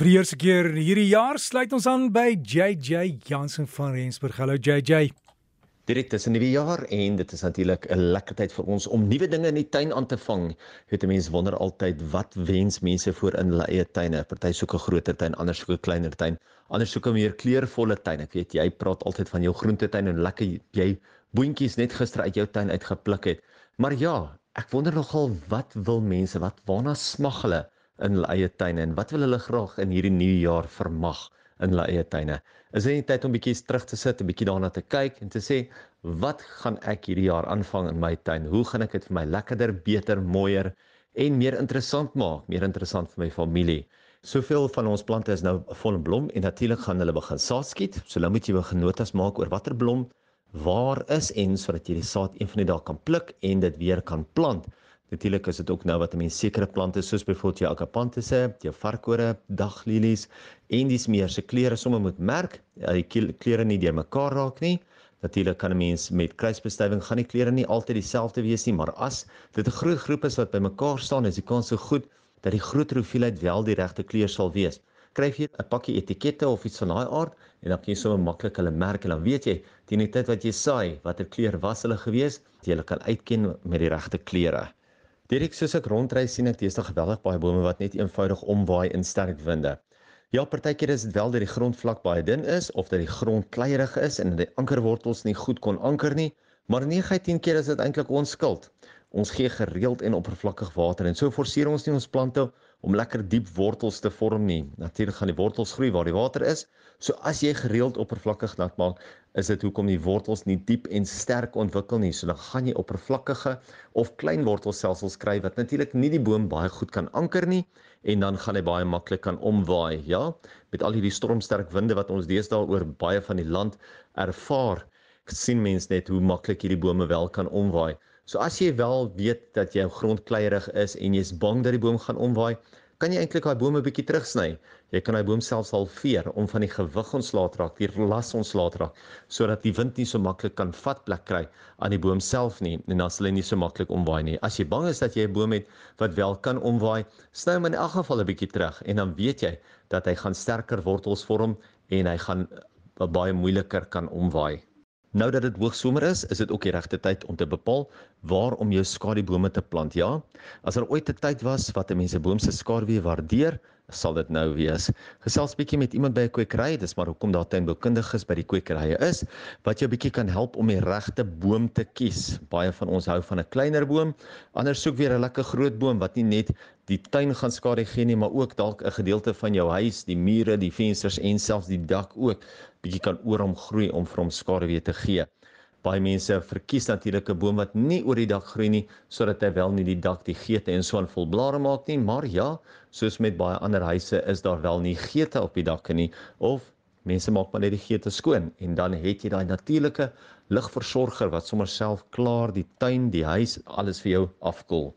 Vir die eerste keer in hierdie jaar sluit ons aan by JJ Jansen van Rensburg. Hallo JJ. Direk tussen nuwe jaar en dit is natuurlik 'n lekker tyd vir ons om nuwe dinge in die tuin aan te vang. Weet mense wonder altyd wat wens mense voor in hulle eie tuine. Party soek 'n groter tuin, ander soek 'n kleiner tuin, ander soek 'n meer kleurvolle tuin. Ek weet jy praat altyd van jou groentetuin en lekker jy boontjies net gister uit jou tuin uitgepluk het. Maar ja, ek wonder nogal wat wil mense, wat waarna smag hulle? In hulle eie tuine en wat wil hulle graag in hierdie nuwe jaar vermag in hulle eie tuine. Is dit nie tyd om bietjie terug te sit, 'n bietjie daarna te kyk en te sê, wat gaan ek hierdie jaar aanvang in my tuin? Hoe gaan ek dit vir my lekkerder, beter, mooier en meer interessant maak, meer interessant vir my familie? Soveel van ons plante is nou vol in blom en natuurlik gaan hulle begin saad skiet. So nou moet jy begin notas maak oor watter blom waar is en sodat jy die saad een van die dae kan pluk en dit weer kan plant. Natuurlik is dit ook nou wat mense sekere plante soos byvoorbeeld jou akapantisse, jou varkore, daglilies en dis meer se kleure sommer moet merk, ja, die kleure nie deur mekaar raak nie. Natuurlik kan 'n mens met kruisbestuiving gaan die kleure nie altyd dieselfde wees nie, maar as dit 'n groot groep is wat bymekaar staan, is die kans so goed dat die groot hoeveelheid wel die regte kleur sal wees. Kryf jy 'n pakkie etikette of iets van daai aard en dan kan jy sommer maklik hulle merk en dan weet jy teen die tyd wat jy saai, watter kleur was hulle gewees, jy kan uitken met die regte kleure. Direk soos ek rondry sien ek deesdae geweldig baie bome wat net eenvoudig omwaai in sterk winde. Ja, partykeer is dit wel dat die grondvlak baie dun is of dat die grond kleierig is en dat die ankerwortels nie goed kon anker nie, maar 9/10 keer is dit eintlik ons skuld. Ons gee gereeld en oppervlakkig water en so forceer ons nie ons plante om lekker diep wortels te vorm nie. Natuurlik gaan die wortels groei waar die water is. So as jy gereeld oppervlakkig nat maak, is dit hoekom die wortels nie diep en sterk ontwikkel nie. So dan gaan jy oppervlakkige of klein wortelstelsels kry wat natuurlik nie die boom baie goed kan anker nie en dan gaan hy baie maklik kan omwaai, ja? Met al hierdie stormsterk winde wat ons deesdae oor baie van die land ervaar, sien mense net hoe maklik hierdie bome wel kan omwaai. So as jy wel weet dat jou grond kleierig is en jy's bang dat die boom gaan omwaai, kan jy eintlik daai boom 'n bietjie terugsny. Jy kan daai boom selfs halveer om van die gewig ontslae te raak, die las ontslae te raak, sodat die wind nie so maklik kan vat plek kry aan die boom self nie en dan sal hy nie so maklik omwaai nie. As jy bang is dat jy 'n boom het wat wel kan omwaai, sny hom in elk geval 'n bietjie terug en dan weet jy dat hy gaan sterker wortels vorm en hy gaan baie moeiliker kan omwaai. Nou dat dit hoogsomer is, is dit ook die regte tyd om te bepaal waar om jou skadubome te plant. Ja, as daar er ooit 'n tyd was wat mense boom se skaduwee waardeer, sal dit nou wees. Gesels bietjie met iemand by 'n kwekery, dis maar hoekom daar tuinboukundiges by die kwekerye is wat jou bietjie kan help om die regte boom te kies. Baie van ons hou van 'n kleiner boom, ander soek weer 'n lekker groot boom wat nie net die tuin gaan skade gee nie, maar ook dalk 'n gedeelte van jou huis, die mure, die vensters en selfs die dak ook bietjie kan oor hom groei om vir hom skade weer te gee. Baie mense verkies natuurlik 'n boom wat nie oor die dak groei nie sodat hy wel nie die dak die geete en so aan vol blare maak nie, maar ja, soos met baie ander huise is daar wel nie geete op die dakke nie of mense maak maar net die geete skoon en dan het jy daai natuurlike ligversorger wat sommer self klaar die tuin, die huis, alles vir jou afkoel.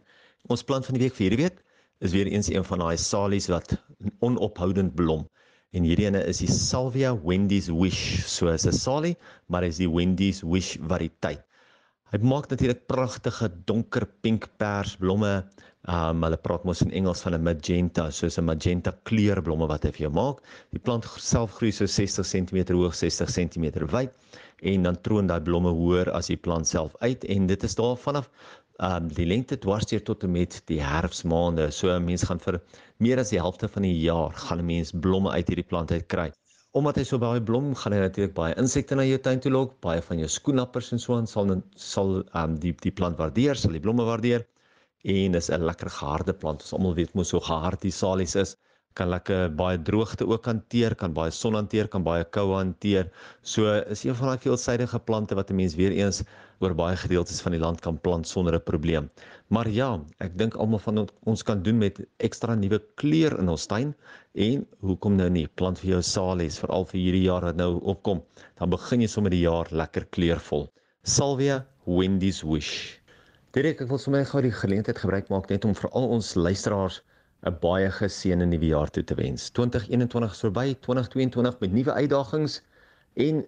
Ons plan van die week vir hierdie week is weer eens een van daai salies wat onophoudend blom. En hierdie ene is die Salvia Wendy's Wish. So is 'n salie, maar is die Wendy's Wish variëteit. Hy maak natuurlik pragtige donker pink pers blomme. Um hulle praat mos in Engels van 'n magenta, soos 'n magenta kleurblomme wat hy vir jou maak. Die plant self groei so 60 cm hoog, 60 cm wyd en dan troon daai blomme hoër as die plant self uit en dit is daar vanaf um die lengte dwarsteer tot en met die herfsmaande. So 'n mens gaan vir meer as die helfte van die jaar gaan 'n mens blomme uit hierdie plant uit kry. Omdat hy so baie blom, gaan hy natuurlik baie insekte na jou tuin toe lok, baie van jou skoenappers en so aan sal sal um die die plant waardeer, sal die blomme waardeer en dis 'n lekker geharde plant. Ons almal weet mos hoe gehard die salies is kan lekker baie droogte ook hanteer, kan baie son hanteer, kan baie koue hanteer. So is een van daai veelsidige plante wat 'n mens weer eens oor baie gedeeltes van die land kan plant sonder 'n probleem. Maar ja, ek dink almal van ons kan doen met ekstra nuwe kleur in ons tuin en hoekom nou nie? Plant vir jou salies veral vir hierdie jaar wat nou opkom. Dan begin jy sommer die jaar lekker kleurvol. Salvia Wendy's Wish. Direk ek wil sommer gou die geleentheid gebruik maak net om vir al ons luisteraars 'n baie geseënde nuwe jaar toe te wens. 2021 is verby, 2022 met nuwe uitdagings en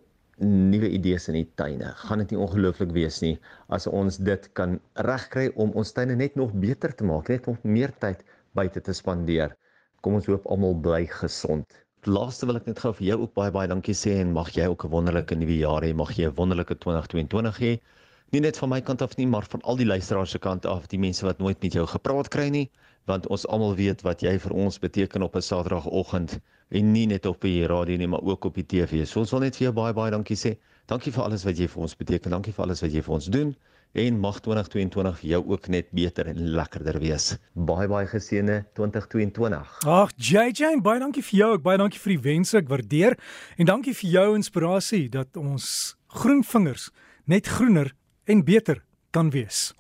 nuwe idees in die tuine. Gaan dit nie ongelooflik wees nie as ons dit kan regkry om ons tuine net nog beter te maak, net nog meer tyd buite te spandeer. Kom ons hoop almal bly gesond. Laaste wil ek net gou vir jou ook baie baie dankie sê en mag jy ook 'n wonderlike nuwe jaar hê. Mag jy 'n wonderlike 2022 hê. Nie net van my kant af nie, maar van al die luisteraars se kant af, die mense wat nooit met jou gepraat kry nie, want ons almal weet wat jy vir ons beteken op 'n Saterdagoggend en nie net op die radio nie, maar ook op die TV. So ons wil net vir jou baie baie dankie sê. Dankie vir alles wat jy vir ons beteken. Dankie vir alles wat jy vir ons doen en mag 2022 vir jou ook net beter en lekkerder wees. Baie baie geseënde 2022. Ag JJ, baie dankie vir jou. Ek baie dankie vir die wense. Ek waardeer en dankie vir jou inspirasie dat ons groen vingers net groener en beter kan wees.